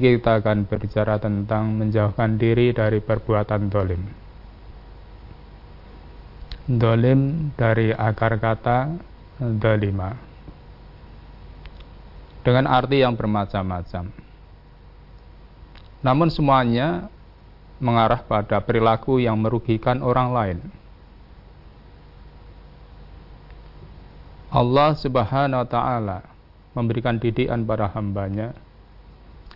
kita akan berbicara tentang menjauhkan diri dari perbuatan dolim. Dolim dari akar kata dolima. Dengan arti yang bermacam-macam. Namun semuanya mengarah pada perilaku yang merugikan orang lain. Allah Subhanahu wa taala memberikan didikan pada hambanya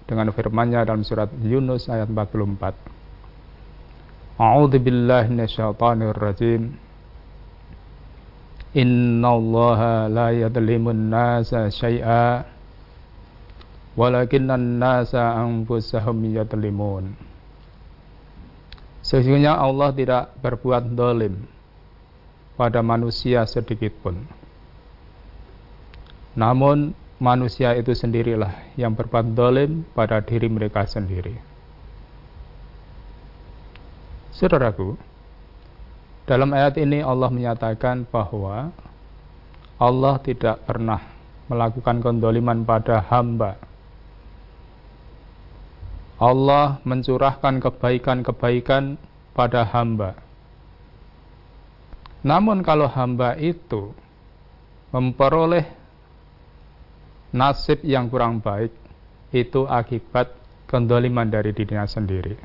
dengan firman-Nya dalam surat Yunus ayat 44. A'udzu billahi minasyaitonir rajim. Innallaha la yadhlimun nasa syai'a walakinnan nasa anfusahum yadhlimun. Sesungguhnya Allah tidak berbuat dolim pada manusia sedikit pun. Namun manusia itu sendirilah yang berbuat dolim pada diri mereka sendiri. Saudaraku, dalam ayat ini Allah menyatakan bahwa Allah tidak pernah melakukan kondoliman pada hamba. Allah mencurahkan kebaikan-kebaikan pada hamba. Namun kalau hamba itu memperoleh nasib yang kurang baik itu akibat kendoliman dari dirinya sendiri.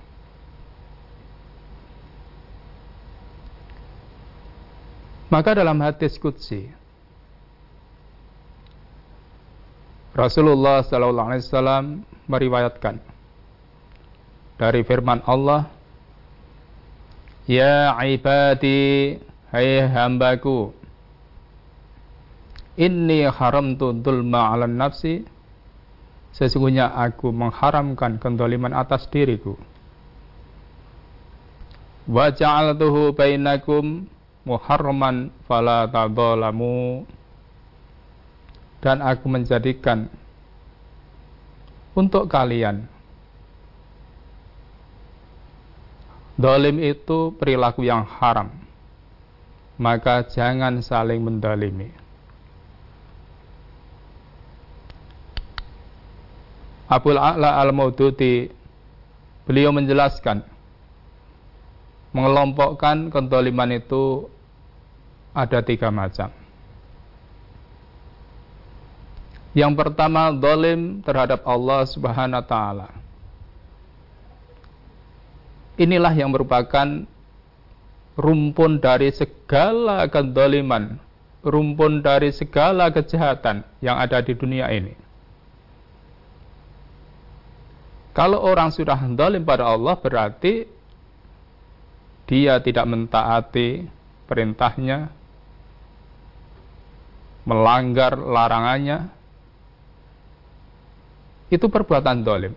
Maka dalam hadis kudsi Rasulullah Wasallam meriwayatkan dari firman Allah, Ya ibadi, hai hambaku, Inni haramtu dulma ala nafsi. Sesungguhnya aku mengharamkan kendoliman atas diriku. Wa ja'altuhu bainakum muharraman fala tadolamu Dan aku menjadikan untuk kalian Dolim itu perilaku yang haram. Maka jangan saling mendolimi Abul A'la al-Mauduti beliau menjelaskan mengelompokkan kentoliman itu ada tiga macam. Yang pertama dolim terhadap Allah Subhanahu wa taala. Inilah yang merupakan rumpun dari segala kedoliman, rumpun dari segala kejahatan yang ada di dunia ini. Kalau orang sudah dolim pada Allah berarti dia tidak mentaati perintahnya, melanggar larangannya, itu perbuatan dolim.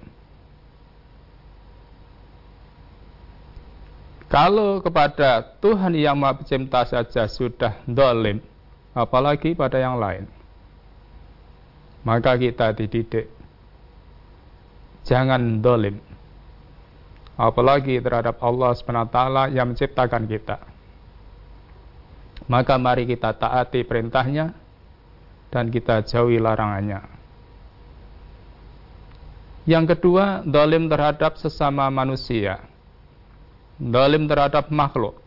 Kalau kepada Tuhan yang Maha Pencipta saja sudah dolim, apalagi pada yang lain, maka kita dididik jangan dolim. Apalagi terhadap Allah SWT yang menciptakan kita. Maka mari kita taati perintahnya dan kita jauhi larangannya. Yang kedua, dolim terhadap sesama manusia. Dolim terhadap makhluk.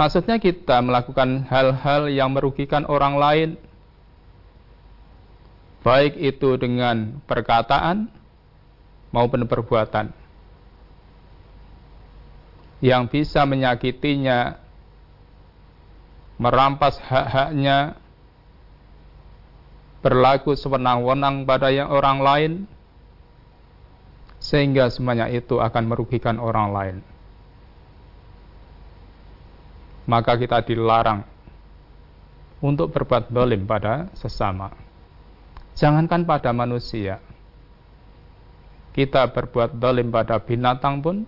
Maksudnya kita melakukan hal-hal yang merugikan orang lain baik itu dengan perkataan maupun perbuatan yang bisa menyakitinya, merampas hak-haknya, berlaku sewenang-wenang pada yang orang lain, sehingga semuanya itu akan merugikan orang lain. Maka kita dilarang untuk berbuat dolim pada sesama. Jangankan pada manusia, kita berbuat dolim pada binatang pun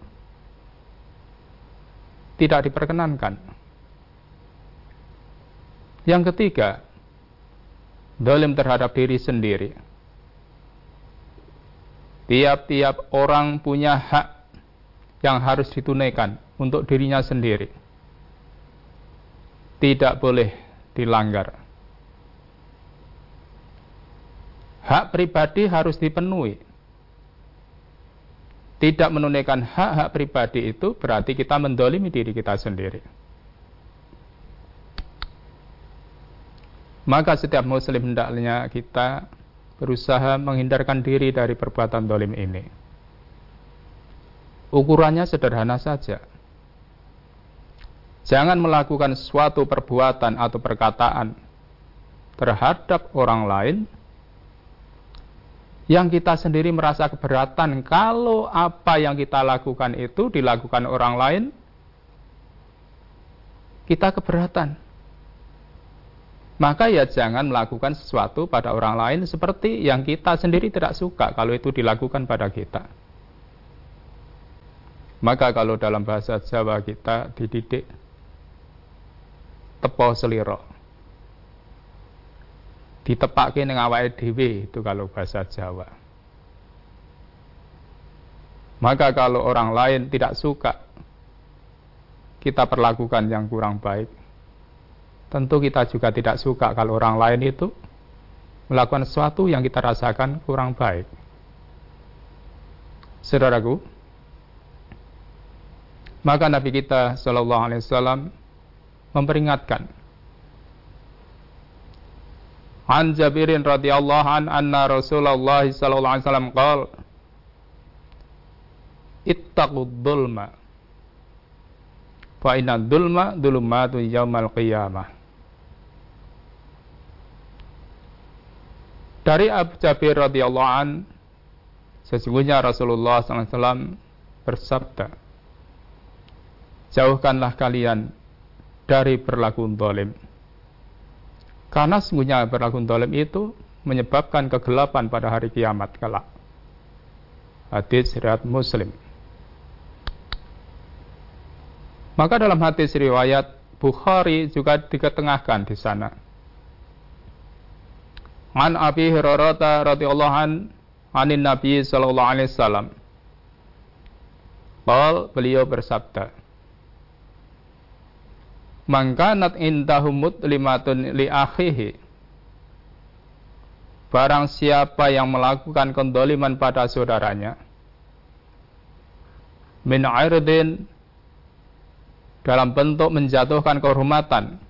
tidak diperkenankan. Yang ketiga, dolim terhadap diri sendiri. Tiap-tiap orang punya hak yang harus ditunaikan untuk dirinya sendiri. Tidak boleh dilanggar hak pribadi harus dipenuhi. Tidak menunaikan hak-hak pribadi itu berarti kita mendolimi diri kita sendiri. Maka setiap muslim hendaknya kita berusaha menghindarkan diri dari perbuatan dolim ini. Ukurannya sederhana saja. Jangan melakukan suatu perbuatan atau perkataan terhadap orang lain yang kita sendiri merasa keberatan kalau apa yang kita lakukan itu dilakukan orang lain kita keberatan. Maka ya jangan melakukan sesuatu pada orang lain seperti yang kita sendiri tidak suka kalau itu dilakukan pada kita. Maka kalau dalam bahasa Jawa kita dididik tepo seliro ditepake ning awake dhewe itu kalau bahasa Jawa. Maka kalau orang lain tidak suka kita perlakukan yang kurang baik, tentu kita juga tidak suka kalau orang lain itu melakukan sesuatu yang kita rasakan kurang baik. Saudaraku, maka Nabi kita Shallallahu Alaihi Wasallam memperingatkan An Jabirin radhiyallahu an anna Rasulullah sallallahu alaihi wasallam qol Ittaqud dhulma fa inna dhulma dhulumatu yaumal qiyamah. Dari Abu Jabir radhiyallahu an sesungguhnya Rasulullah sallallahu alaihi wasallam bersabda Jauhkanlah kalian dari berlaku zalim karena sungguhnya berlaku dolim itu menyebabkan kegelapan pada hari kiamat kelak. Hadis riwayat Muslim. Maka dalam hadis riwayat Bukhari juga diketengahkan di sana. An Abi Hurairah radhiyallahu an anin Nabi sallallahu alaihi wasallam. beliau bersabda, mangkanat indahu mutlimatun li akhihi. Barang siapa yang melakukan kendoliman pada saudaranya min airdin dalam bentuk menjatuhkan kehormatan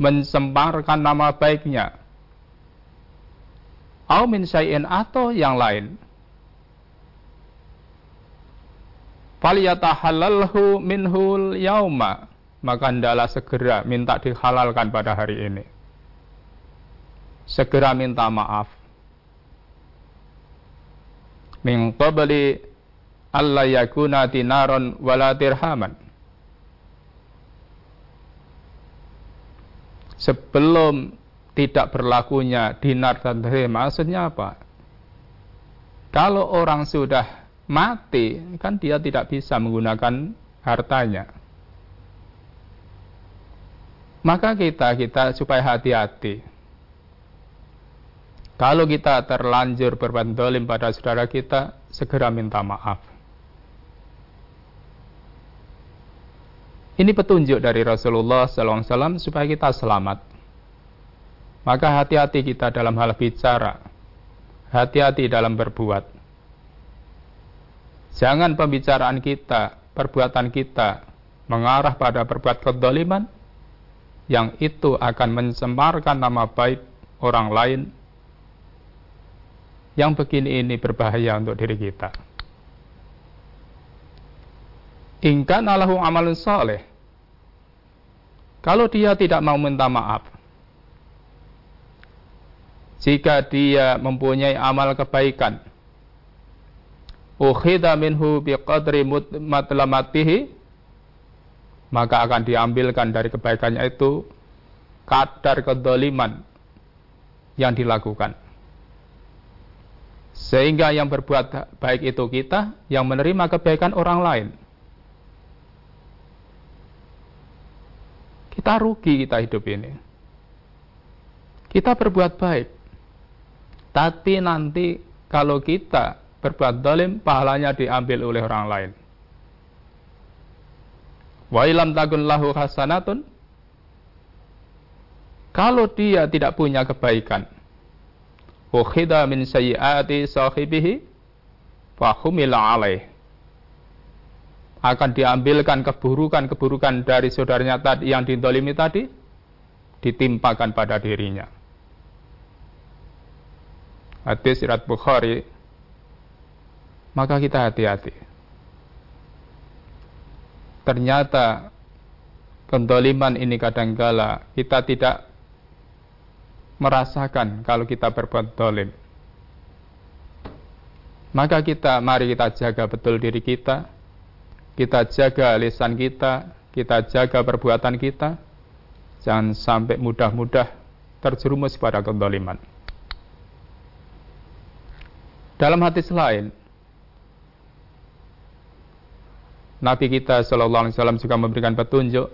mensemparkan nama baiknya au min syai'in atau yang lain. Faliyatahallalhu minhul yauma maka hendaklah segera minta dihalalkan pada hari ini. Segera minta maaf. Min qabli yakuna dinaron wala dirhaman. Sebelum tidak berlakunya dinar dan dirham, maksudnya apa? Kalau orang sudah mati, kan dia tidak bisa menggunakan hartanya maka kita kita supaya hati-hati. Kalau kita terlanjur berbuat pada saudara kita, segera minta maaf. Ini petunjuk dari Rasulullah SAW supaya kita selamat. Maka hati-hati kita dalam hal bicara, hati-hati dalam berbuat. Jangan pembicaraan kita, perbuatan kita mengarah pada perbuat kedoliman, yang itu akan mencemarkan nama baik orang lain yang begini ini berbahaya untuk diri kita. Ingkan alahu amalun soleh. Kalau dia tidak mau minta maaf, jika dia mempunyai amal kebaikan, ukhida minhu biqadri matlamatihi maka akan diambilkan dari kebaikannya itu kadar kedoliman yang dilakukan. Sehingga yang berbuat baik itu kita, yang menerima kebaikan orang lain. Kita rugi kita hidup ini. Kita berbuat baik. Tapi nanti kalau kita berbuat dolim, pahalanya diambil oleh orang lain. Wa ilam takun lahu hasanatun. Kalau dia tidak punya kebaikan, ukhida min sayyiati sahibihi fahumila alaih akan diambilkan keburukan-keburukan dari saudaranya tadi yang dintolimi tadi ditimpakan pada dirinya. Hadis Sirat Bukhari maka kita hati-hati. Ternyata kendoliman ini kadangkala kita tidak merasakan kalau kita berbuat dolim. Maka kita, mari kita jaga betul diri kita, kita jaga lisan kita, kita jaga perbuatan kita, jangan sampai mudah-mudah terjerumus pada kedoliman. Dalam hadis lain, Nabi kita Shallallahu Alaihi Wasallam juga memberikan petunjuk.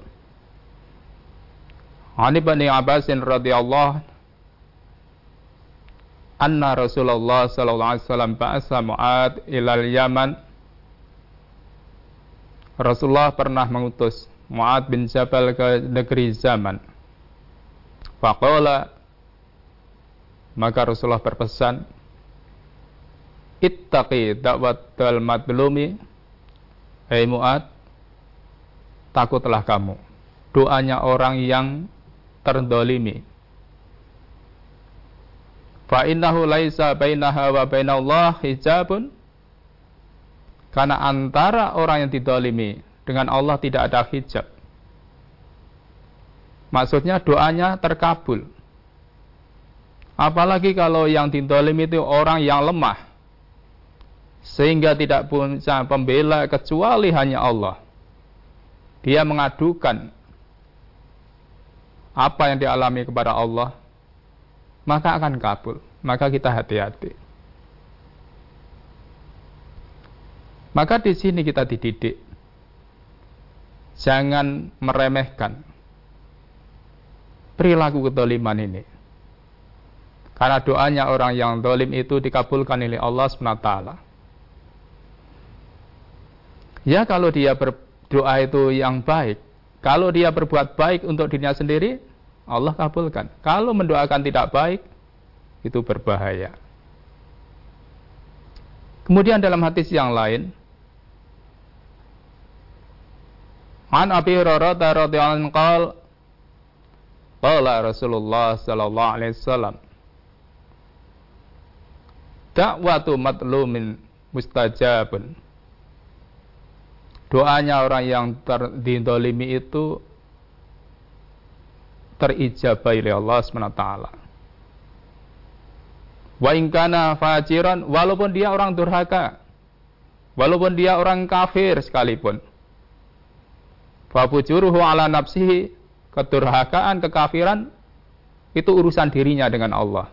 Ani bani Abbasin radhiyallahu anna Rasulullah sallallahu alaihi wasallam ba'asa Mu'ad ilal Yaman. Rasulullah pernah mengutus Mu'ad bin Jabal ke negeri Zaman. Faqala maka Rasulullah berpesan Ittaqi da'watal madlumi Hei Mu'ad takutlah kamu doanya orang yang terdolimi Fa innahu laisa bainaha wa bainallah hijabun. Karena antara orang yang didolimi dengan Allah tidak ada hijab. Maksudnya doanya terkabul. Apalagi kalau yang didolimi itu orang yang lemah. Sehingga tidak punya pembela kecuali hanya Allah. Dia mengadukan apa yang dialami kepada Allah maka akan kabul. Maka kita hati-hati. Maka di sini kita dididik. Jangan meremehkan perilaku kedoliman ini. Karena doanya orang yang dolim itu dikabulkan oleh Allah SWT. Ya kalau dia berdoa itu yang baik. Kalau dia berbuat baik untuk dirinya sendiri, Allah kabulkan. Kalau mendoakan tidak baik, itu berbahaya. Kemudian dalam hadis yang lain, An Abi Hurairah radhiyallahu anhu qala Rasulullah sallallahu alaihi wasallam Da'watu matlumin mustajabun Doanya orang yang terdolimi itu terijabai oleh Allah SWT. Wa ingkana fajiran, walaupun dia orang durhaka, walaupun dia orang kafir sekalipun. Fabujuruhu ala nafsihi, kedurhakaan, kekafiran, itu urusan dirinya dengan Allah.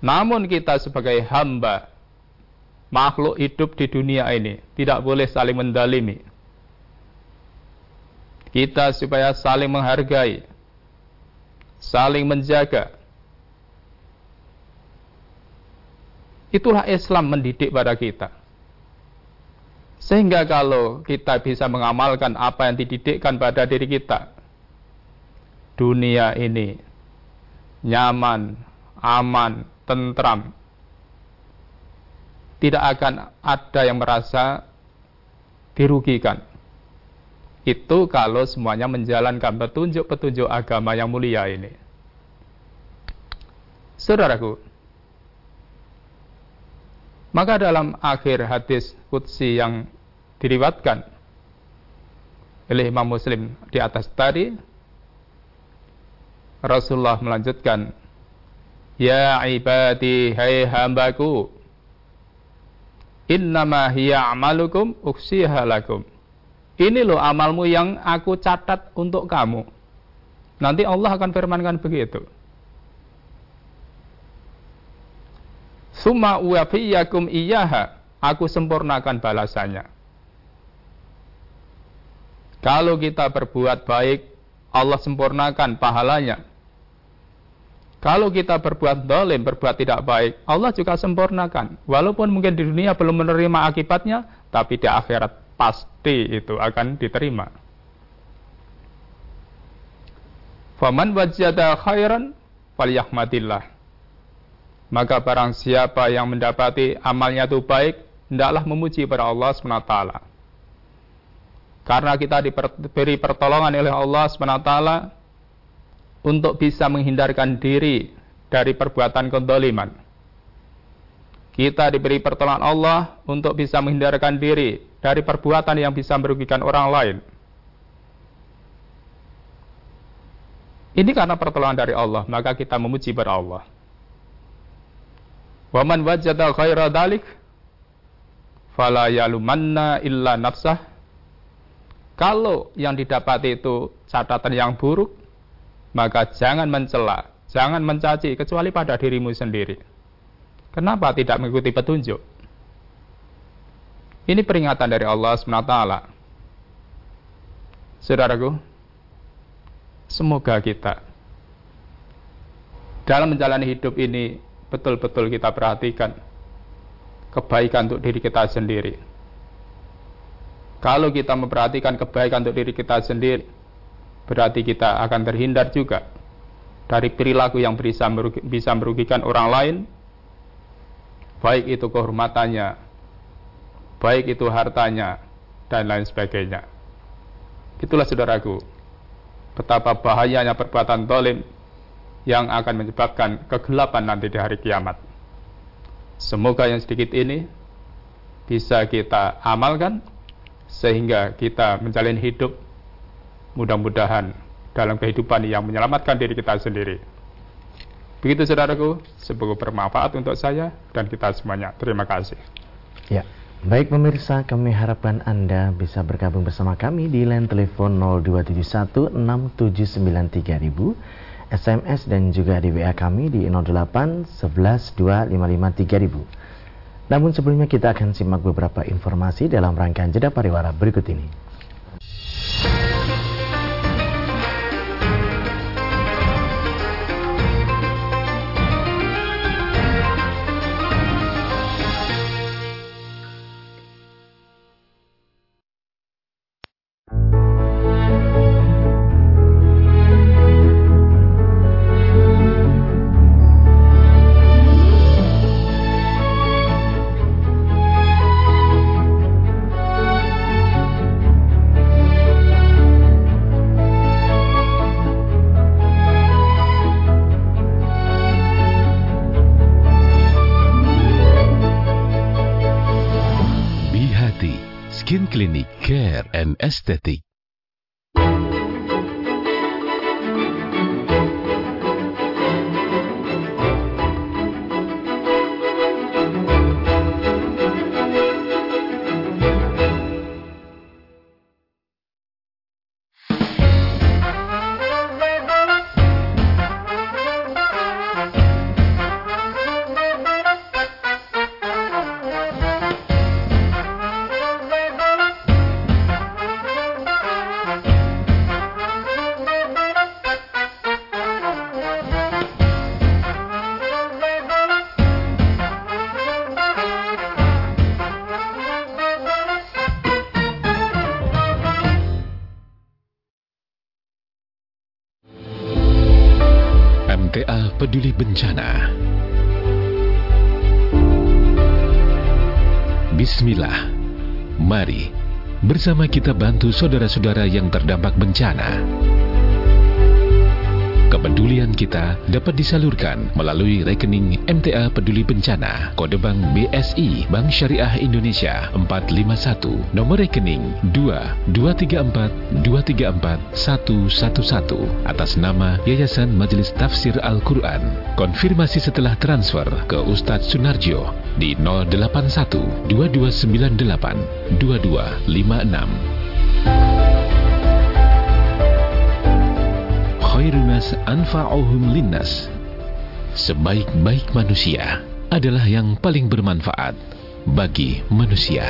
Namun kita sebagai hamba, makhluk hidup di dunia ini, tidak boleh saling mendalimi kita supaya saling menghargai, saling menjaga. Itulah Islam mendidik pada kita. Sehingga kalau kita bisa mengamalkan apa yang dididikkan pada diri kita, dunia ini nyaman, aman, tentram, tidak akan ada yang merasa dirugikan. Itu kalau semuanya menjalankan petunjuk-petunjuk agama yang mulia ini. Saudaraku, maka dalam akhir hadis Qudsi yang diriwatkan oleh Imam Muslim di atas tadi, Rasulullah melanjutkan, Ya ibadi, hai hambaku, innama hiya amalukum uksiha lakum ini loh amalmu yang aku catat untuk kamu. Nanti Allah akan firmankan begitu. Summa uwafiyakum iyaha. Aku sempurnakan balasannya. Kalau kita berbuat baik, Allah sempurnakan pahalanya. Kalau kita berbuat dolim, berbuat tidak baik, Allah juga sempurnakan. Walaupun mungkin di dunia belum menerima akibatnya, tapi di akhirat pasti itu akan diterima. Faman wajada khairan falyahmadillah. Maka barang siapa yang mendapati amalnya itu baik, hendaklah memuji pada Allah SWT. Karena kita diberi pertolongan oleh Allah SWT untuk bisa menghindarkan diri dari perbuatan kedoliman. Kita diberi pertolongan Allah untuk bisa menghindarkan diri dari perbuatan yang bisa merugikan orang lain. Ini karena pertolongan dari Allah, maka kita memuji pada Allah. Wa man wajada khaira dalik fala yalumanna illa nafsah. Kalau yang didapati itu catatan yang buruk, maka jangan mencela, jangan mencaci kecuali pada dirimu sendiri. Kenapa tidak mengikuti petunjuk? Ini peringatan dari Allah SWT. Saudaraku, semoga kita dalam menjalani hidup ini betul-betul kita perhatikan kebaikan untuk diri kita sendiri. Kalau kita memperhatikan kebaikan untuk diri kita sendiri, berarti kita akan terhindar juga dari perilaku yang bisa, bisa merugikan orang lain, baik itu kehormatannya, baik itu hartanya, dan lain sebagainya. Itulah saudaraku, betapa bahayanya perbuatan dolim yang akan menyebabkan kegelapan nanti di hari kiamat. Semoga yang sedikit ini bisa kita amalkan sehingga kita menjalin hidup mudah-mudahan dalam kehidupan yang menyelamatkan diri kita sendiri. Begitu saudaraku, semoga bermanfaat untuk saya dan kita semuanya. Terima kasih. Ya, baik pemirsa, kami harapkan Anda bisa bergabung bersama kami di line telepon 0271 6793000 SMS dan juga di WA kami di 08 11 255 3000. Namun sebelumnya kita akan simak beberapa informasi dalam rangkaian jeda pariwara berikut ini. Peduli bencana. Bismillah, mari bersama kita bantu saudara-saudara yang terdampak bencana. Kepedulian kita dapat disalurkan melalui rekening MTA Peduli Bencana, kode bank BSI Bank Syariah Indonesia 451, nomor rekening 22342341111 atas nama Yayasan Majelis Tafsir Al-Quran. Konfirmasi setelah transfer ke Ustadz Sunarjo di 081 2298 2256. Khairunas anfa'uhum linnas. Sebaik-baik manusia adalah yang paling bermanfaat bagi manusia.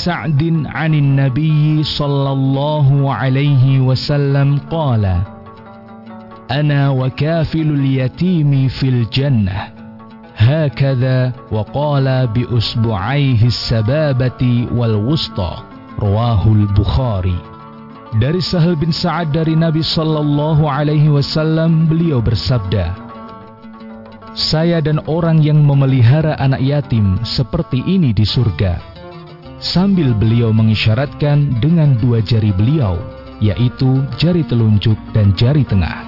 سعد عن النبي صلى الله عليه وسلم قال أنا وكافل اليتيم في الجنة هكذا وقال بأسبوعيه السبابة والوسطى رواه البخاري Dari Sahal bin Sa'ad dari Nabi Sallallahu Alaihi Wasallam beliau bersabda, Saya dan orang yang memelihara anak yatim seperti ini di surga. Sambil beliau mengisyaratkan dengan dua jari beliau, yaitu jari telunjuk dan jari tengah.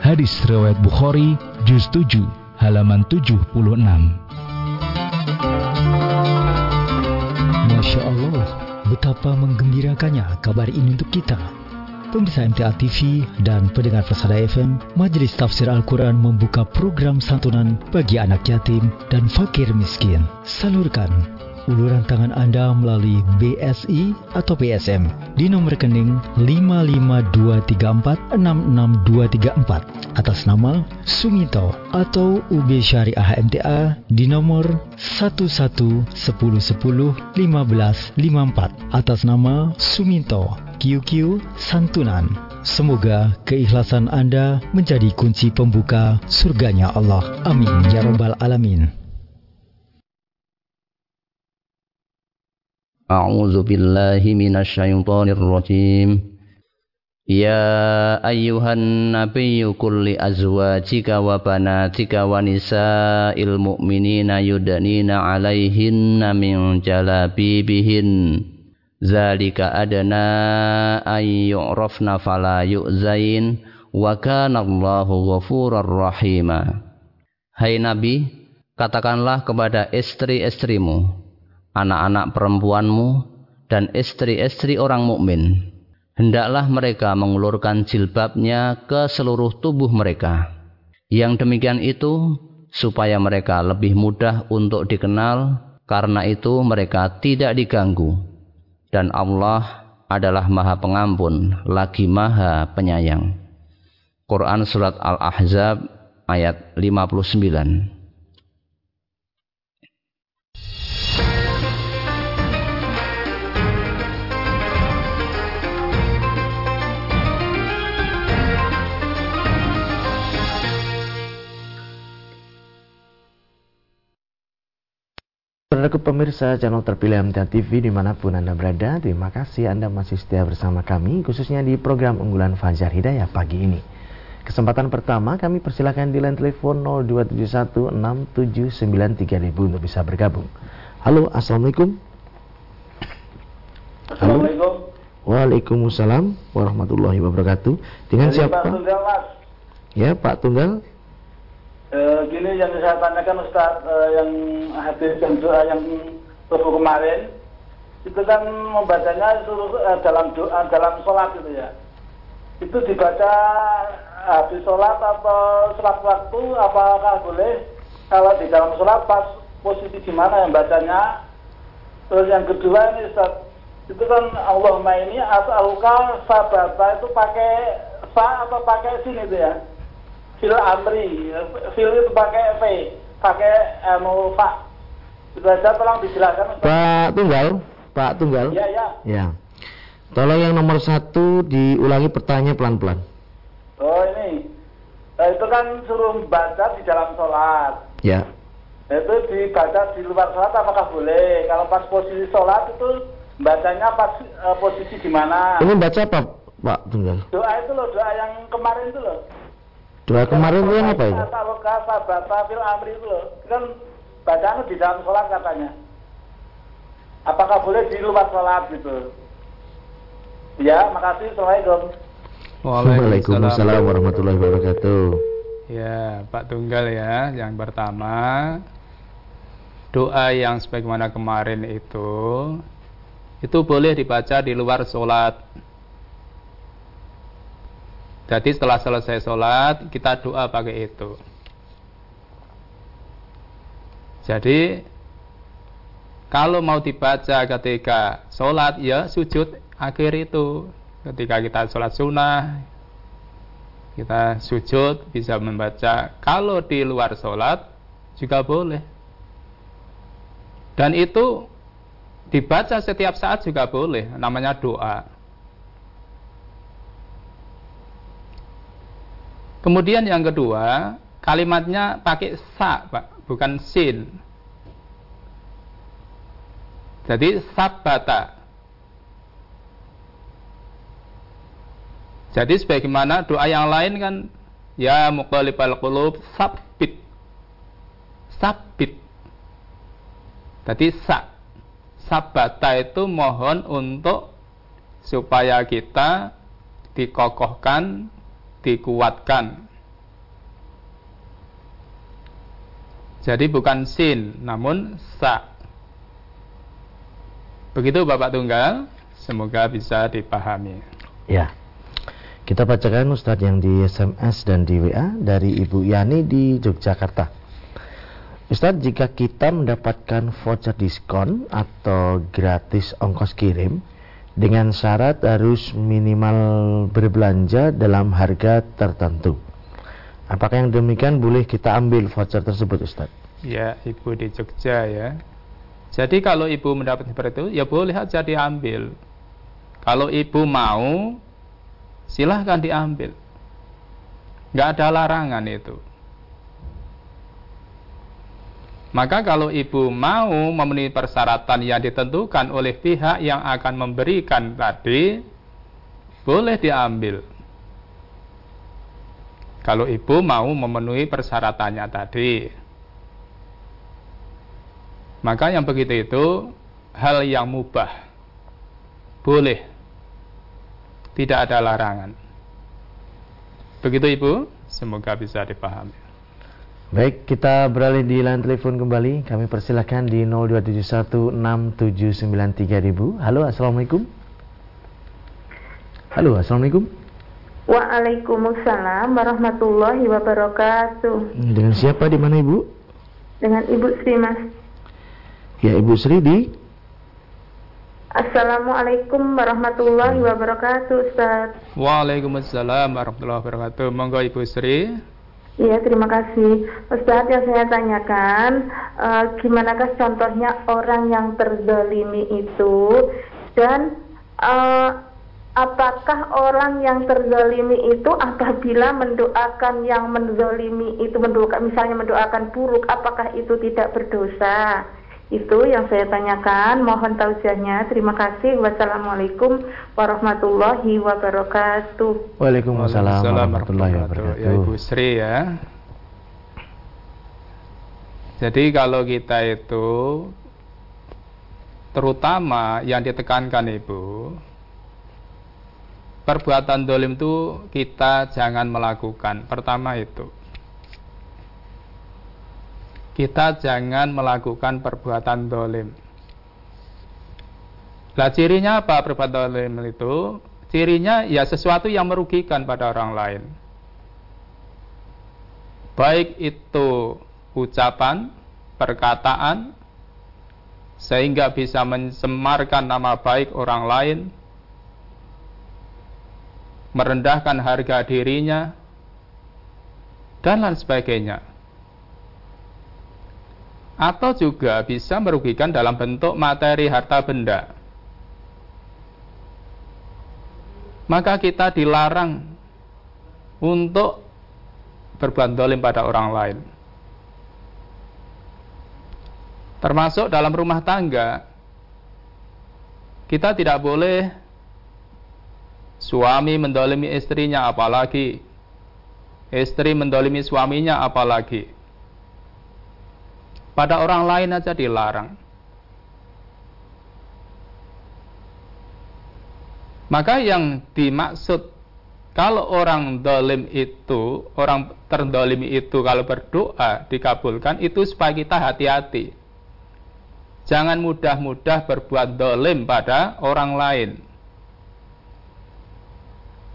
Hadis riwayat Bukhari, juz 7, halaman 76. Masya Allah, betapa menggembirakannya kabar ini untuk kita. Pemirsa MTA TV dan pendengar Persada FM, Majelis Tafsir Al-Quran membuka program santunan bagi anak yatim dan fakir miskin. Salurkan uluran tangan Anda melalui BSI atau BSM di nomor rekening 5523466234 atas nama Sumito atau UB Syariah MTA di nomor 1110101554 atas nama Sumito QQ Santunan. Semoga keikhlasan Anda menjadi kunci pembuka surganya Allah. Amin ya rabbal alamin. أعوذ بالله من الشيطان الرجيم يا أيها النبي قل لأزواجك وبناتك ونساء المؤمنين يدنين عليهن من جلابيبهن ذلك أدنى أن يعرفن فلا يؤذين وكان الله غفورا رحيما Hai Nabi, katakanlah kepada istri-istrimu anak-anak perempuanmu, dan istri-istri orang mukmin. Hendaklah mereka mengulurkan jilbabnya ke seluruh tubuh mereka. Yang demikian itu supaya mereka lebih mudah untuk dikenal, karena itu mereka tidak diganggu. Dan Allah adalah Maha Pengampun, lagi Maha Penyayang. Quran Surat Al-Ahzab ayat 59 Saudaraku pemirsa channel terpilih MTA TV di mana pun Anda berada, terima kasih Anda masih setia bersama kami, khususnya di program unggulan Fajar Hidayah pagi ini. Kesempatan pertama kami persilakan di line telepon 02716793000 untuk bisa bergabung. Halo, Assalamualaikum. Halo. Assalamualaikum. Waalaikumsalam warahmatullahi wabarakatuh. Dengan Dari siapa? Pak Tunggal, Mas. Ya, Pak Tunggal. Eh, gini yang saya tanyakan Ustaz eh, yang hadis dan doa yang subuh kemarin itu kan membacanya suruh eh, dalam doa dalam sholat itu ya. Itu dibaca habis sholat atau sholat waktu apakah boleh? Kalau di dalam sholat pas posisi di mana yang bacanya? Terus yang kedua ini Ustaz itu kan Allahumma ini as'aluka sabata itu pakai sa atau pakai sin itu ya fil amri fil itu pakai v pakai anu fa itu aja tolong dijelaskan. Pak Tunggal, Pak Tunggal. ya ya Ya. Tolong yang nomor satu diulangi pertanyaan pelan-pelan. oh ini Nah, itu kan suruh baca di dalam sholat Ya. itu dibaca di luar sholat apakah boleh kalau pas posisi sholat itu bacanya pas eh, posisi di mana Ini baca apa, Pak Tunggal? doa itu loh doa yang kemarin itu loh Doa kemarin itu yang apa itu? As'aluka sabata fil amri itu loh kan bacaan di dalam sholat katanya apakah boleh di luar sholat gitu ya makasih assalamualaikum Waalaikumsalam warahmatullahi wabarakatuh. Ya, Pak Tunggal ya. Yang pertama, doa yang sebagaimana kemarin itu, itu boleh dibaca di luar sholat. Jadi setelah selesai sholat, kita doa pakai itu. Jadi, kalau mau dibaca ketika sholat, ya sujud akhir itu. Ketika kita sholat sunnah, kita sujud bisa membaca kalau di luar sholat juga boleh dan itu Dibaca setiap saat juga boleh, namanya doa. Kemudian yang kedua, kalimatnya pakai sa, Pak, bukan sin. Jadi sabata. Jadi sebagaimana doa yang lain kan ya muqallibal qulub sabit. Sabit. Tadi sa. Sabata itu mohon untuk supaya kita dikokohkan, dikuatkan. Jadi bukan sin, namun sa. Begitu Bapak Tunggal, semoga bisa dipahami. Ya. Kita bacakan Ustadz yang di SMS dan di WA dari Ibu Yani di Yogyakarta. Ustadz, jika kita mendapatkan voucher diskon atau gratis ongkos kirim dengan syarat harus minimal berbelanja dalam harga tertentu. Apakah yang demikian boleh kita ambil voucher tersebut Ustadz? Ya, Ibu di Jogja ya. Jadi kalau ibu mendapat seperti itu, ya boleh aja diambil. Kalau ibu mau, silahkan diambil. Nggak ada larangan itu. Maka kalau ibu mau memenuhi persyaratan yang ditentukan oleh pihak yang akan memberikan tadi, boleh diambil. Kalau ibu mau memenuhi persyaratannya tadi. Maka yang begitu itu hal yang mubah. Boleh. Tidak ada larangan. Begitu Ibu, semoga bisa dipahami. Baik, kita beralih di line telepon kembali. Kami persilahkan di 02716793000. Halo, Assalamualaikum. Halo, Assalamualaikum. Waalaikumsalam warahmatullahi wabarakatuh. Dengan siapa di mana Ibu? Dengan Ibu Sri Mas. Ya, Ibu Sri di Assalamualaikum warahmatullahi wabarakatuh, Ustaz. Waalaikumsalam warahmatullahi wabarakatuh. Monggo Ibu Sri. Iya, terima kasih. Ustaz, yang saya tanyakan, uh, gimanakah contohnya orang yang terzalimi itu dan uh, apakah orang yang terzalimi itu apabila mendoakan yang menzalimi itu mendoakan misalnya mendoakan buruk apakah itu tidak berdosa itu yang saya tanyakan. Mohon tausiahnya. Terima kasih. Wassalamualaikum warahmatullahi wabarakatuh. Waalaikumsalam warahmatullahi wabarakatuh. Ya Ibu Sri ya. Jadi kalau kita itu terutama yang ditekankan Ibu perbuatan dolim itu kita jangan melakukan. Pertama itu kita jangan melakukan perbuatan dolim. Lah cirinya apa perbuatan dolim itu? Cirinya ya sesuatu yang merugikan pada orang lain. Baik itu ucapan, perkataan, sehingga bisa mencemarkan nama baik orang lain, merendahkan harga dirinya, dan lain sebagainya atau juga bisa merugikan dalam bentuk materi harta benda. Maka kita dilarang untuk berbuat dolim pada orang lain. Termasuk dalam rumah tangga, kita tidak boleh suami mendolimi istrinya apalagi istri mendolimi suaminya apalagi pada orang lain aja dilarang. Maka yang dimaksud kalau orang dolim itu, orang terdolimi itu kalau berdoa dikabulkan itu supaya kita hati-hati. Jangan mudah-mudah berbuat dolim pada orang lain.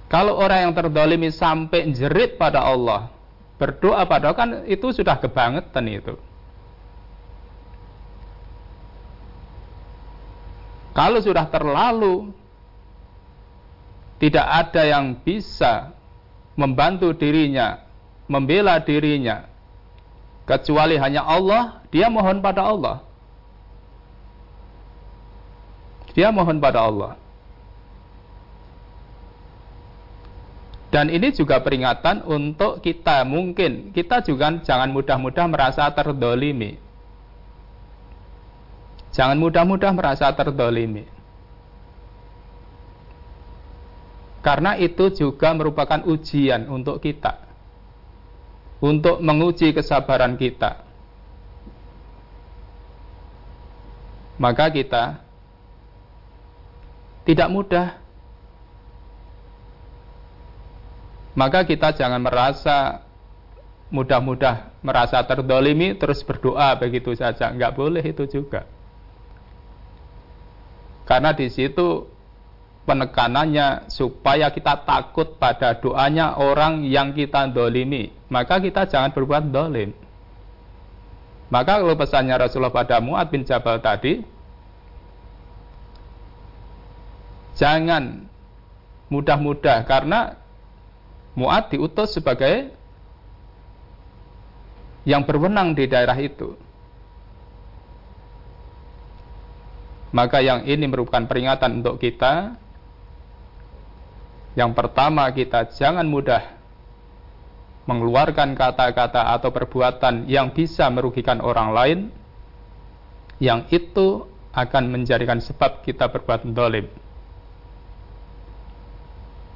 Kalau orang yang terdolimi sampai jerit pada Allah, berdoa pada Allah kan itu sudah kebangetan itu. Kalau sudah terlalu tidak ada yang bisa membantu dirinya, membela dirinya, kecuali hanya Allah, dia mohon pada Allah. Dia mohon pada Allah. Dan ini juga peringatan untuk kita mungkin kita juga jangan mudah-mudah merasa terdolimi. Jangan mudah-mudah merasa terdolimi. Karena itu juga merupakan ujian untuk kita. Untuk menguji kesabaran kita. Maka kita tidak mudah maka kita jangan merasa mudah-mudah merasa terdolimi terus berdoa begitu saja nggak boleh itu juga karena di situ penekanannya supaya kita takut pada doanya orang yang kita dolimi maka kita jangan berbuat dolim maka kalau pesannya Rasulullah pada Mu'ad bin Jabal tadi jangan mudah-mudah karena Mu'ad diutus sebagai yang berwenang di daerah itu. Maka yang ini merupakan peringatan untuk kita. Yang pertama kita jangan mudah mengeluarkan kata-kata atau perbuatan yang bisa merugikan orang lain. Yang itu akan menjadikan sebab kita berbuat dolim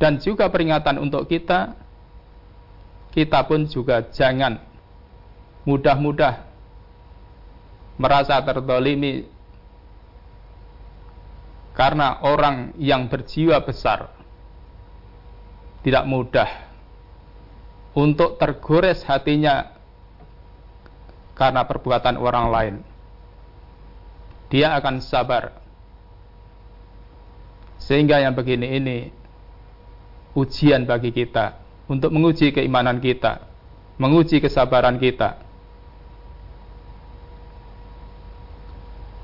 dan juga peringatan untuk kita kita pun juga jangan mudah-mudah merasa terdolimi karena orang yang berjiwa besar tidak mudah untuk tergores hatinya karena perbuatan orang lain. Dia akan sabar. Sehingga yang begini ini ujian bagi kita untuk menguji keimanan kita, menguji kesabaran kita.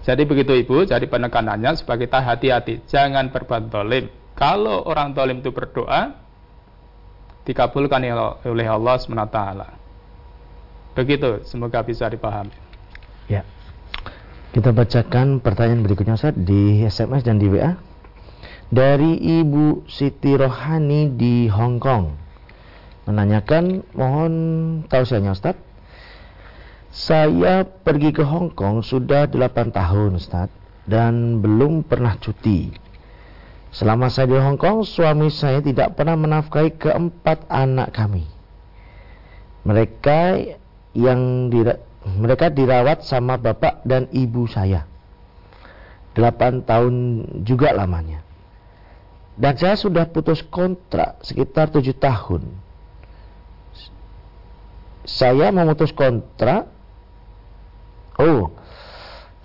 Jadi begitu ibu, jadi penekanannya supaya kita hati-hati, jangan berbuat dolim. Kalau orang dolim itu berdoa, dikabulkan oleh Allah SWT. Begitu, semoga bisa dipahami. Ya. Kita bacakan pertanyaan berikutnya Ustaz di SMS dan di WA dari Ibu Siti Rohani di Hong Kong menanyakan mohon tausiahnya Ustaz saya pergi ke Hong Kong sudah 8 tahun Ustaz dan belum pernah cuti selama saya di Hong Kong suami saya tidak pernah menafkahi keempat anak kami mereka yang dira mereka dirawat sama bapak dan ibu saya 8 tahun juga lamanya dan saya sudah putus kontrak sekitar tujuh tahun. Saya memutus kontrak. Oh,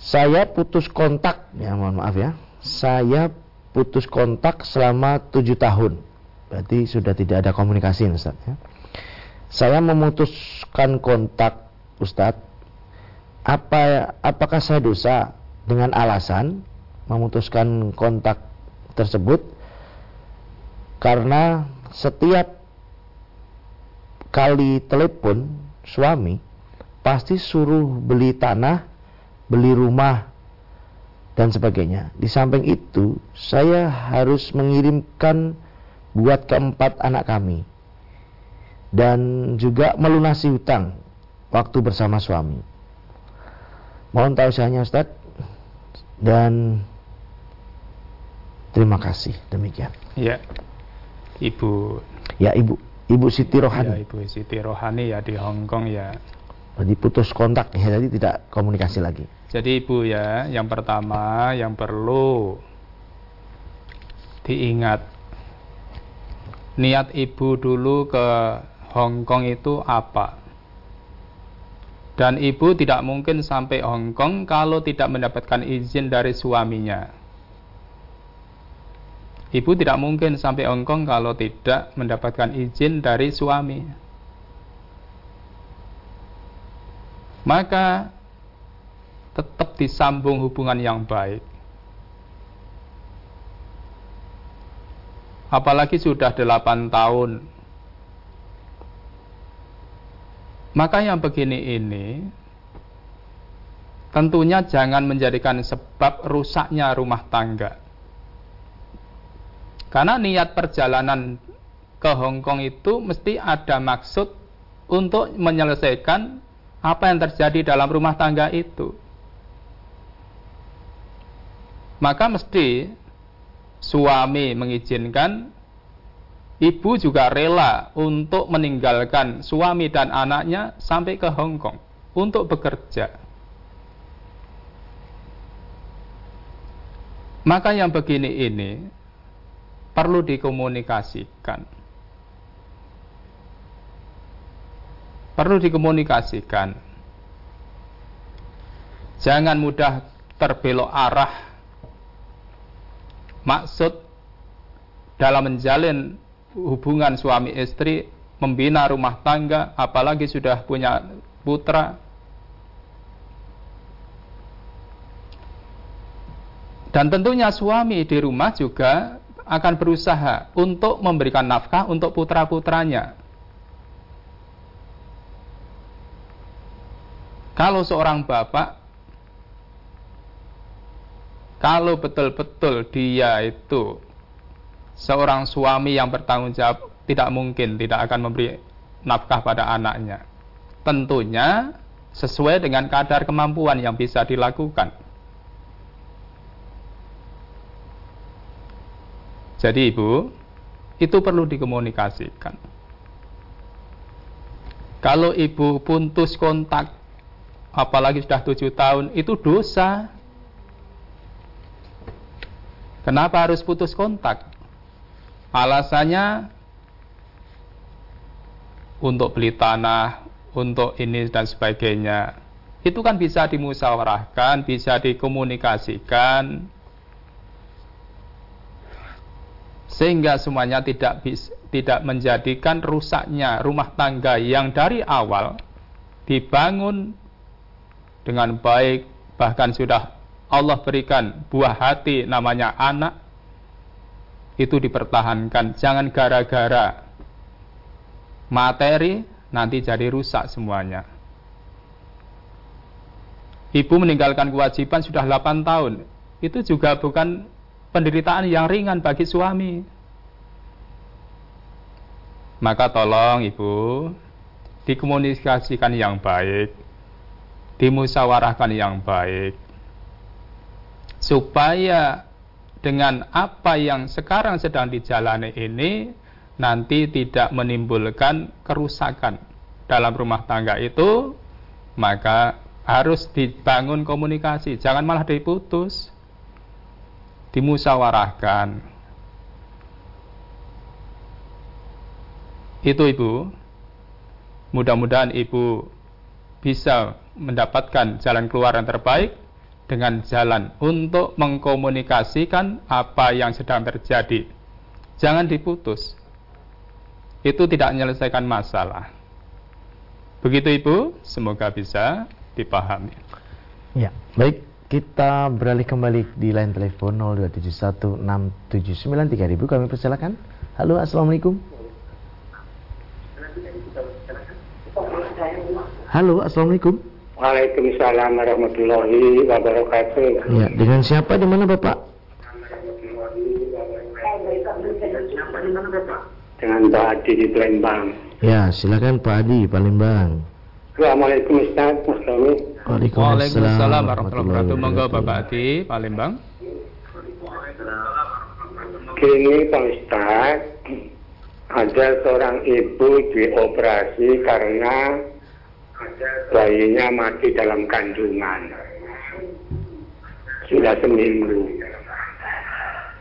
saya putus kontak. Ya, mohon maaf ya. Saya putus kontak selama tujuh tahun. Berarti sudah tidak ada komunikasi, Ustaz. Ya. Saya memutuskan kontak, Ustaz. Apa, apakah saya dosa dengan alasan memutuskan kontak tersebut? Karena setiap kali telepon suami pasti suruh beli tanah, beli rumah dan sebagainya. Di samping itu, saya harus mengirimkan buat keempat anak kami dan juga melunasi hutang waktu bersama suami. Mohon tahu saya Ustaz dan terima kasih demikian. Ya. Ibu Ya Ibu Ibu Siti Rohani. Ya Ibu Siti Rohani ya di Hong Kong ya. Jadi putus kontak ya, jadi tidak komunikasi lagi. Jadi Ibu ya, yang pertama yang perlu diingat niat Ibu dulu ke Hong Kong itu apa? Dan Ibu tidak mungkin sampai Hong Kong kalau tidak mendapatkan izin dari suaminya. Ibu tidak mungkin sampai Hong Kong kalau tidak mendapatkan izin dari suami. Maka tetap disambung hubungan yang baik. Apalagi sudah delapan tahun. Maka yang begini ini tentunya jangan menjadikan sebab rusaknya rumah tangga Karena niat perjalanan ke Hong Kong itu mesti ada maksud untuk menyelesaikan apa yang terjadi dalam rumah tangga itu. Maka mesti suami mengizinkan, ibu juga rela untuk meninggalkan suami dan anaknya sampai ke Hong Kong untuk bekerja. Maka yang begini ini perlu dikomunikasikan. Perlu dikomunikasikan. Jangan mudah terbelok arah maksud dalam menjalin hubungan suami istri, membina rumah tangga, apalagi sudah punya putra, Dan tentunya suami di rumah juga akan berusaha untuk memberikan nafkah untuk putra-putranya. Kalau seorang bapak, kalau betul-betul dia itu seorang suami yang bertanggung jawab, tidak mungkin tidak akan memberi nafkah pada anaknya. Tentunya sesuai dengan kadar kemampuan yang bisa dilakukan. Jadi ibu, itu perlu dikomunikasikan. Kalau ibu putus kontak, apalagi sudah tujuh tahun, itu dosa. Kenapa harus putus kontak? Alasannya untuk beli tanah, untuk ini dan sebagainya. Itu kan bisa dimusyawarahkan, bisa dikomunikasikan, sehingga semuanya tidak bis, tidak menjadikan rusaknya rumah tangga yang dari awal dibangun dengan baik bahkan sudah Allah berikan buah hati namanya anak itu dipertahankan. Jangan gara-gara materi nanti jadi rusak semuanya. Ibu meninggalkan kewajiban sudah 8 tahun. Itu juga bukan penderitaan yang ringan bagi suami. Maka tolong ibu dikomunikasikan yang baik, dimusyawarahkan yang baik, supaya dengan apa yang sekarang sedang dijalani ini nanti tidak menimbulkan kerusakan dalam rumah tangga itu, maka harus dibangun komunikasi, jangan malah diputus dimusyawarahkan. Itu Ibu. Mudah-mudahan Ibu bisa mendapatkan jalan keluar yang terbaik dengan jalan untuk mengkomunikasikan apa yang sedang terjadi. Jangan diputus. Itu tidak menyelesaikan masalah. Begitu Ibu, semoga bisa dipahami. Ya, baik kita beralih kembali di line telepon 02716793000 kami persilakan. Halo, Assalamualaikum. Halo, Assalamualaikum. Waalaikumsalam warahmatullahi wabarakatuh. Ya, dengan siapa di mana Bapak? Dengan Pak Adi di Palembang. Ya, silakan Pak Adi Palembang. Assalamualaikum Ustaz, Mas Waalaikumsalam warahmatullahi wabarakatuh. Monggo Bapak Adi Palembang. Kini Pak Ustaz, ada seorang ibu dioperasi karena bayinya mati dalam kandungan. Sudah seminggu.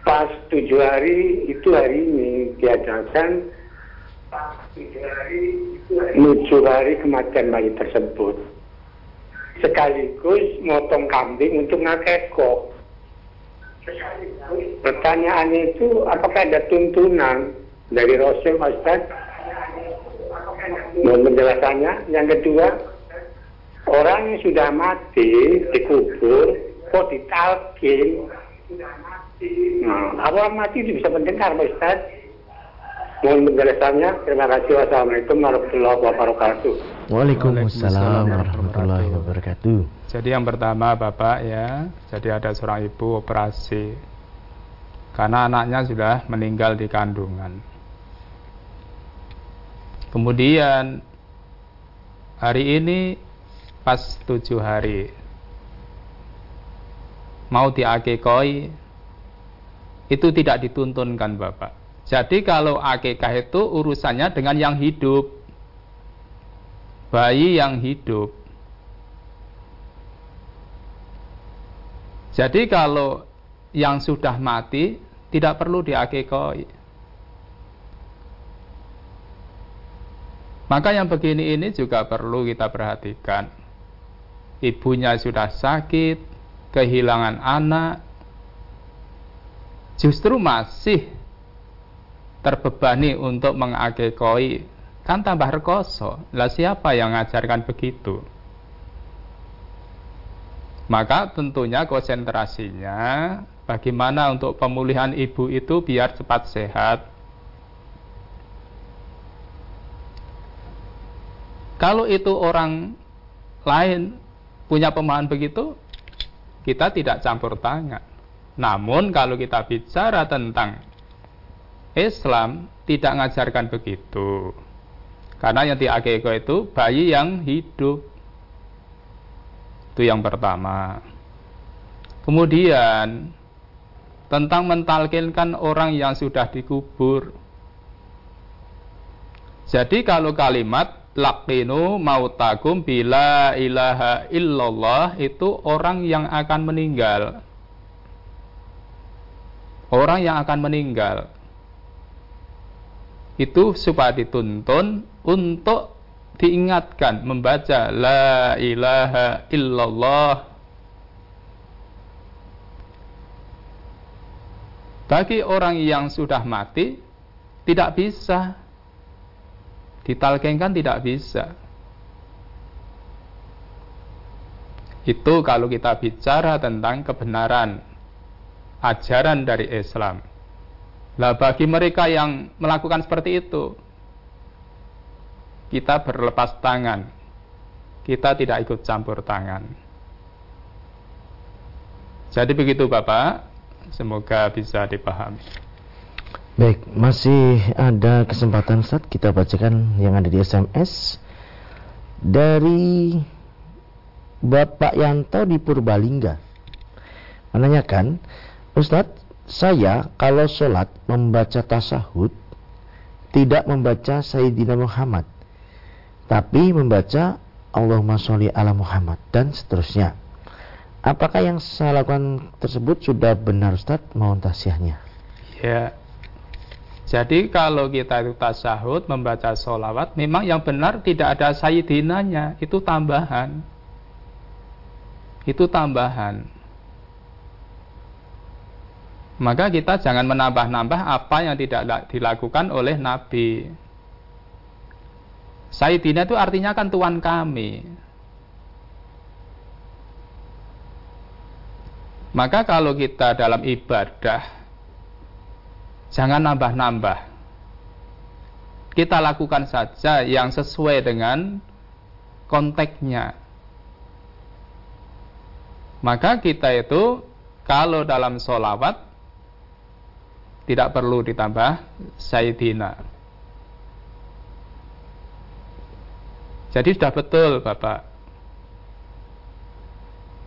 Pas tujuh hari itu hari ini diadakan tujuh hari kematian bayi tersebut sekaligus motong kambing untuk ngakeko. Pertanyaannya itu apakah ada tuntunan dari Rasul Ustaz? Mohon penjelasannya. Yang kedua, orang yang sudah mati dikubur, kok ditalkin? Nah, awal mati itu bisa mendengar Pak Ustaz. Mohon penjelasannya. Terima kasih. Wassalamualaikum warahmatullahi wabarakatuh. Waalaikumsalam warahmatullahi wabarakatuh. Jadi yang pertama Bapak ya, jadi ada seorang ibu operasi karena anaknya sudah meninggal di kandungan. Kemudian hari ini pas tujuh hari mau diakekoi itu tidak dituntunkan Bapak. Jadi kalau akekah itu urusannya dengan yang hidup. Bayi yang hidup. Jadi kalau yang sudah mati tidak perlu diakekoi. Maka yang begini ini juga perlu kita perhatikan. Ibunya sudah sakit, kehilangan anak, justru masih terbebani untuk mengakekoi, kan tambah rekoso. Lah siapa yang mengajarkan begitu? Maka tentunya konsentrasinya bagaimana untuk pemulihan ibu itu biar cepat sehat, Kalau itu orang lain punya pemahaman begitu, kita tidak campur tangan. Namun kalau kita bicara tentang Islam tidak mengajarkan begitu. Karena yang diakeko itu bayi yang hidup. Itu yang pertama. Kemudian tentang mentalkinkan orang yang sudah dikubur. Jadi kalau kalimat laqinu mautakum bila ilaha illallah itu orang yang akan meninggal. Orang yang akan meninggal. Itu supaya dituntun untuk diingatkan membaca la ilaha illallah. Bagi orang yang sudah mati tidak bisa ditalkenkan tidak bisa. Itu kalau kita bicara tentang kebenaran ajaran dari Islam. Lah bagi mereka yang melakukan seperti itu, kita berlepas tangan. Kita tidak ikut campur tangan. Jadi begitu Bapak, semoga bisa dipahami. Baik, masih ada kesempatan saat kita bacakan yang ada di SMS dari Bapak Yanto di Purbalingga. Menanyakan, Ustadz, saya kalau sholat membaca tasahud tidak membaca Sayyidina Muhammad, tapi membaca Allahumma sholli ala Muhammad dan seterusnya. Apakah yang saya lakukan tersebut sudah benar Ustadz? Mohon tasiahnya. Ya, jadi kalau kita itu tasahud membaca sholawat, memang yang benar tidak ada sayyidinanya, itu tambahan. Itu tambahan. Maka kita jangan menambah-nambah apa yang tidak dilakukan oleh Nabi. Sayyidina itu artinya kan Tuhan kami. Maka kalau kita dalam ibadah Jangan nambah-nambah. Kita lakukan saja yang sesuai dengan konteksnya. Maka kita itu kalau dalam solawat tidak perlu ditambah Sayyidina. Jadi sudah betul Bapak.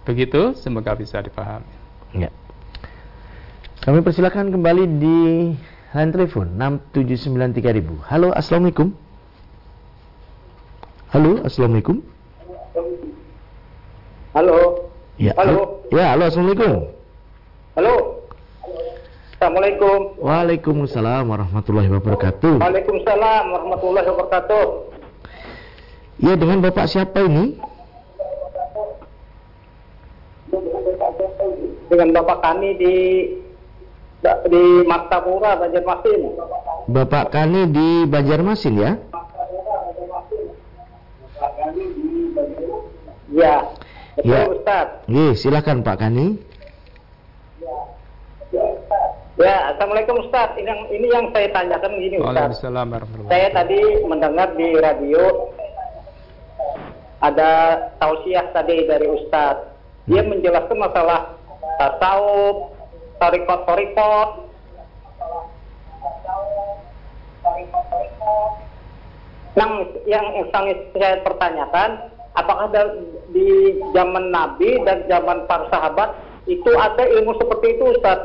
Begitu, semoga bisa dipahami. Ya. Kami persilakan kembali di line telepon 6793000. Halo, Assalamualaikum. Halo, Assalamualaikum. Halo. Ya, halo. Ya, halo, Assalamualaikum. Halo. Assalamualaikum. Waalaikumsalam warahmatullahi wabarakatuh. Waalaikumsalam warahmatullahi wabarakatuh. Ya, dengan Bapak siapa ini? Dengan Bapak kami di di Martapura Banjarmasin. Bapak Kani di Banjarmasin ya? Ya. Betul ya. Ustaz. Iya, silakan Pak Kani. Ya, Assalamualaikum Ustaz. Ini yang ini yang saya tanyakan gini Ustaz. Saya tadi mendengar di radio ada tausiah tadi dari Ustaz. Dia hmm. menjelaskan masalah tasawuf, tarikot tarikot yang yang yang saya pertanyakan apakah di zaman Nabi dan zaman para sahabat itu ada ilmu seperti itu Ustaz?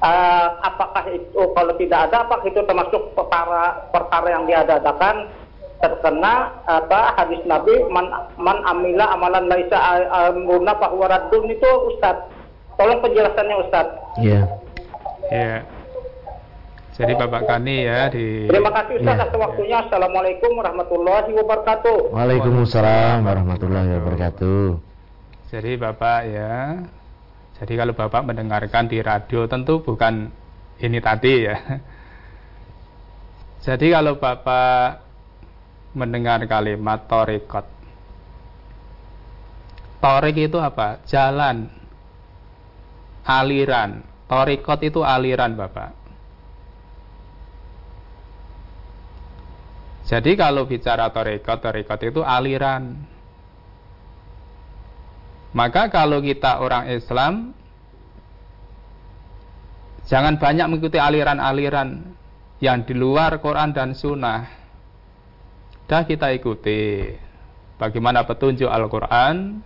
Uh, apakah itu kalau tidak ada apakah itu termasuk perkara perkara yang diadakan? Terkena apa hadis Nabi man, man amila amalan laisa amruna bahwa radun itu Ustaz. Tolong penjelasannya Ustaz. Iya. Yeah. Iya. Yeah. Jadi Bapak Kani ya di Terima kasih Ustaz ya. atas waktunya. Assalamualaikum warahmatullahi wabarakatuh. Waalaikumsalam warahmatullahi wabarakatuh. Jadi Bapak ya. Jadi kalau Bapak mendengarkan di radio tentu bukan ini tadi ya. Jadi kalau Bapak mendengar kalimat torikot. Torik itu apa? Jalan. Aliran. Torikot itu aliran Bapak. Jadi kalau bicara torekot, torekot itu aliran. Maka kalau kita orang Islam, jangan banyak mengikuti aliran-aliran yang di luar Quran dan Sunnah. Dah kita ikuti bagaimana petunjuk Al-Quran,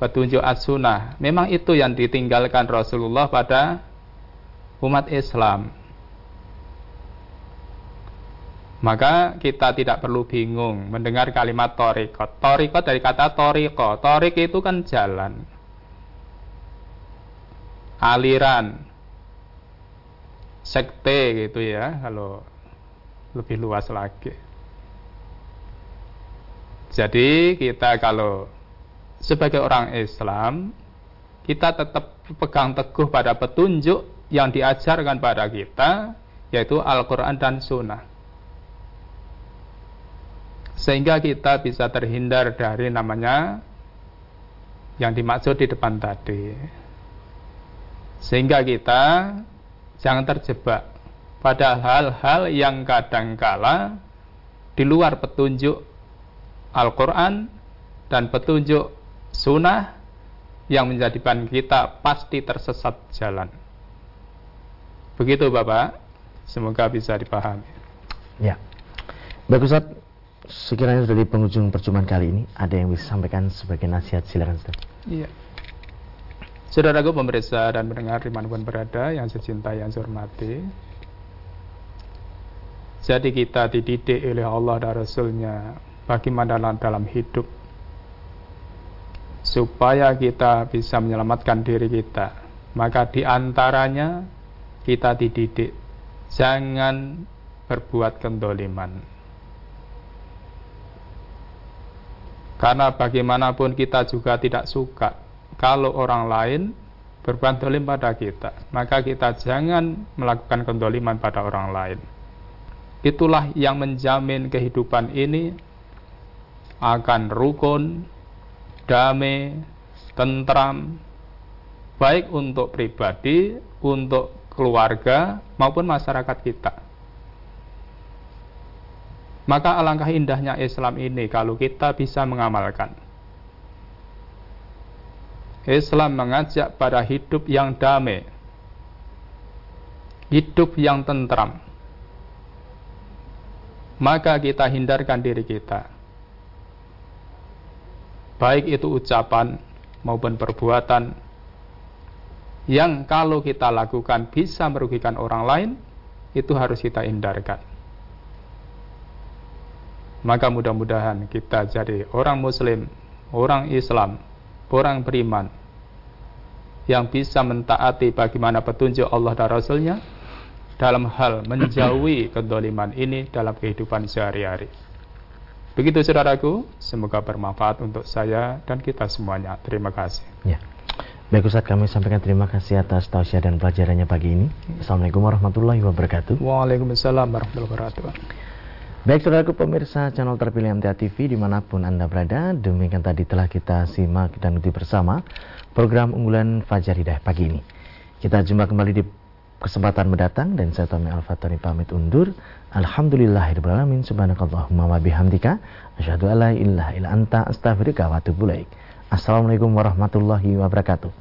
petunjuk As-Sunnah. Memang itu yang ditinggalkan Rasulullah pada umat Islam. Maka kita tidak perlu bingung mendengar kalimat torikot. Torikot dari kata toriko. Torik itu kan jalan. Aliran. Sekte gitu ya. Kalau lebih luas lagi. Jadi kita kalau sebagai orang Islam. Kita tetap pegang teguh pada petunjuk yang diajarkan pada kita. Yaitu Al-Quran dan Sunnah sehingga kita bisa terhindar dari namanya yang dimaksud di depan tadi sehingga kita jangan terjebak pada hal-hal yang kadangkala di luar petunjuk Al-Quran dan petunjuk sunnah yang menjadikan kita pasti tersesat jalan. Begitu Bapak, semoga bisa dipahami. Ya, bagus sekiranya sudah di penghujung perjumpaan kali ini ada yang bisa sampaikan sebagai nasihat silakan Ustaz. Iya. Saudaraku pemeriksa dan mendengar di mana pun berada yang secinta yang saya hormati. Jadi kita dididik oleh Allah dan Rasulnya bagaimana dalam hidup supaya kita bisa menyelamatkan diri kita. Maka di antaranya kita dididik jangan berbuat kendoliman Karena bagaimanapun kita juga tidak suka kalau orang lain berbuat pada kita. Maka kita jangan melakukan kendoliman pada orang lain. Itulah yang menjamin kehidupan ini akan rukun, damai, tentram, baik untuk pribadi, untuk keluarga, maupun masyarakat kita. Maka alangkah indahnya Islam ini kalau kita bisa mengamalkan. Islam mengajak pada hidup yang damai, hidup yang tentram. Maka kita hindarkan diri kita. Baik itu ucapan maupun perbuatan yang kalau kita lakukan bisa merugikan orang lain, itu harus kita hindarkan. Maka mudah-mudahan kita jadi orang muslim, orang Islam, orang beriman yang bisa mentaati bagaimana petunjuk Allah dan Rasulnya dalam hal menjauhi kedoliman ini dalam kehidupan sehari-hari. Begitu saudaraku, semoga bermanfaat untuk saya dan kita semuanya. Terima kasih. Ya. Baik Ustaz, kami sampaikan terima kasih atas tausiah dan pelajarannya pagi ini. Assalamualaikum warahmatullahi wabarakatuh. Waalaikumsalam warahmatullahi wabarakatuh. Baik saudaraku pemirsa channel terpilih MTA TV di mana pun Anda berada Demikian tadi telah kita simak dan ikuti bersama program unggulan Fajar Hidayah pagi ini Kita jumpa kembali di kesempatan mendatang Dan saya Tommy Al-Fatani pamit undur. Alhamdulillahirrahmanirrahim Subhanakallahumma wa bihamdika. Asyadu ala illa anta astaghfirullah wa atubu Assalamualaikum warahmatullahi wabarakatuh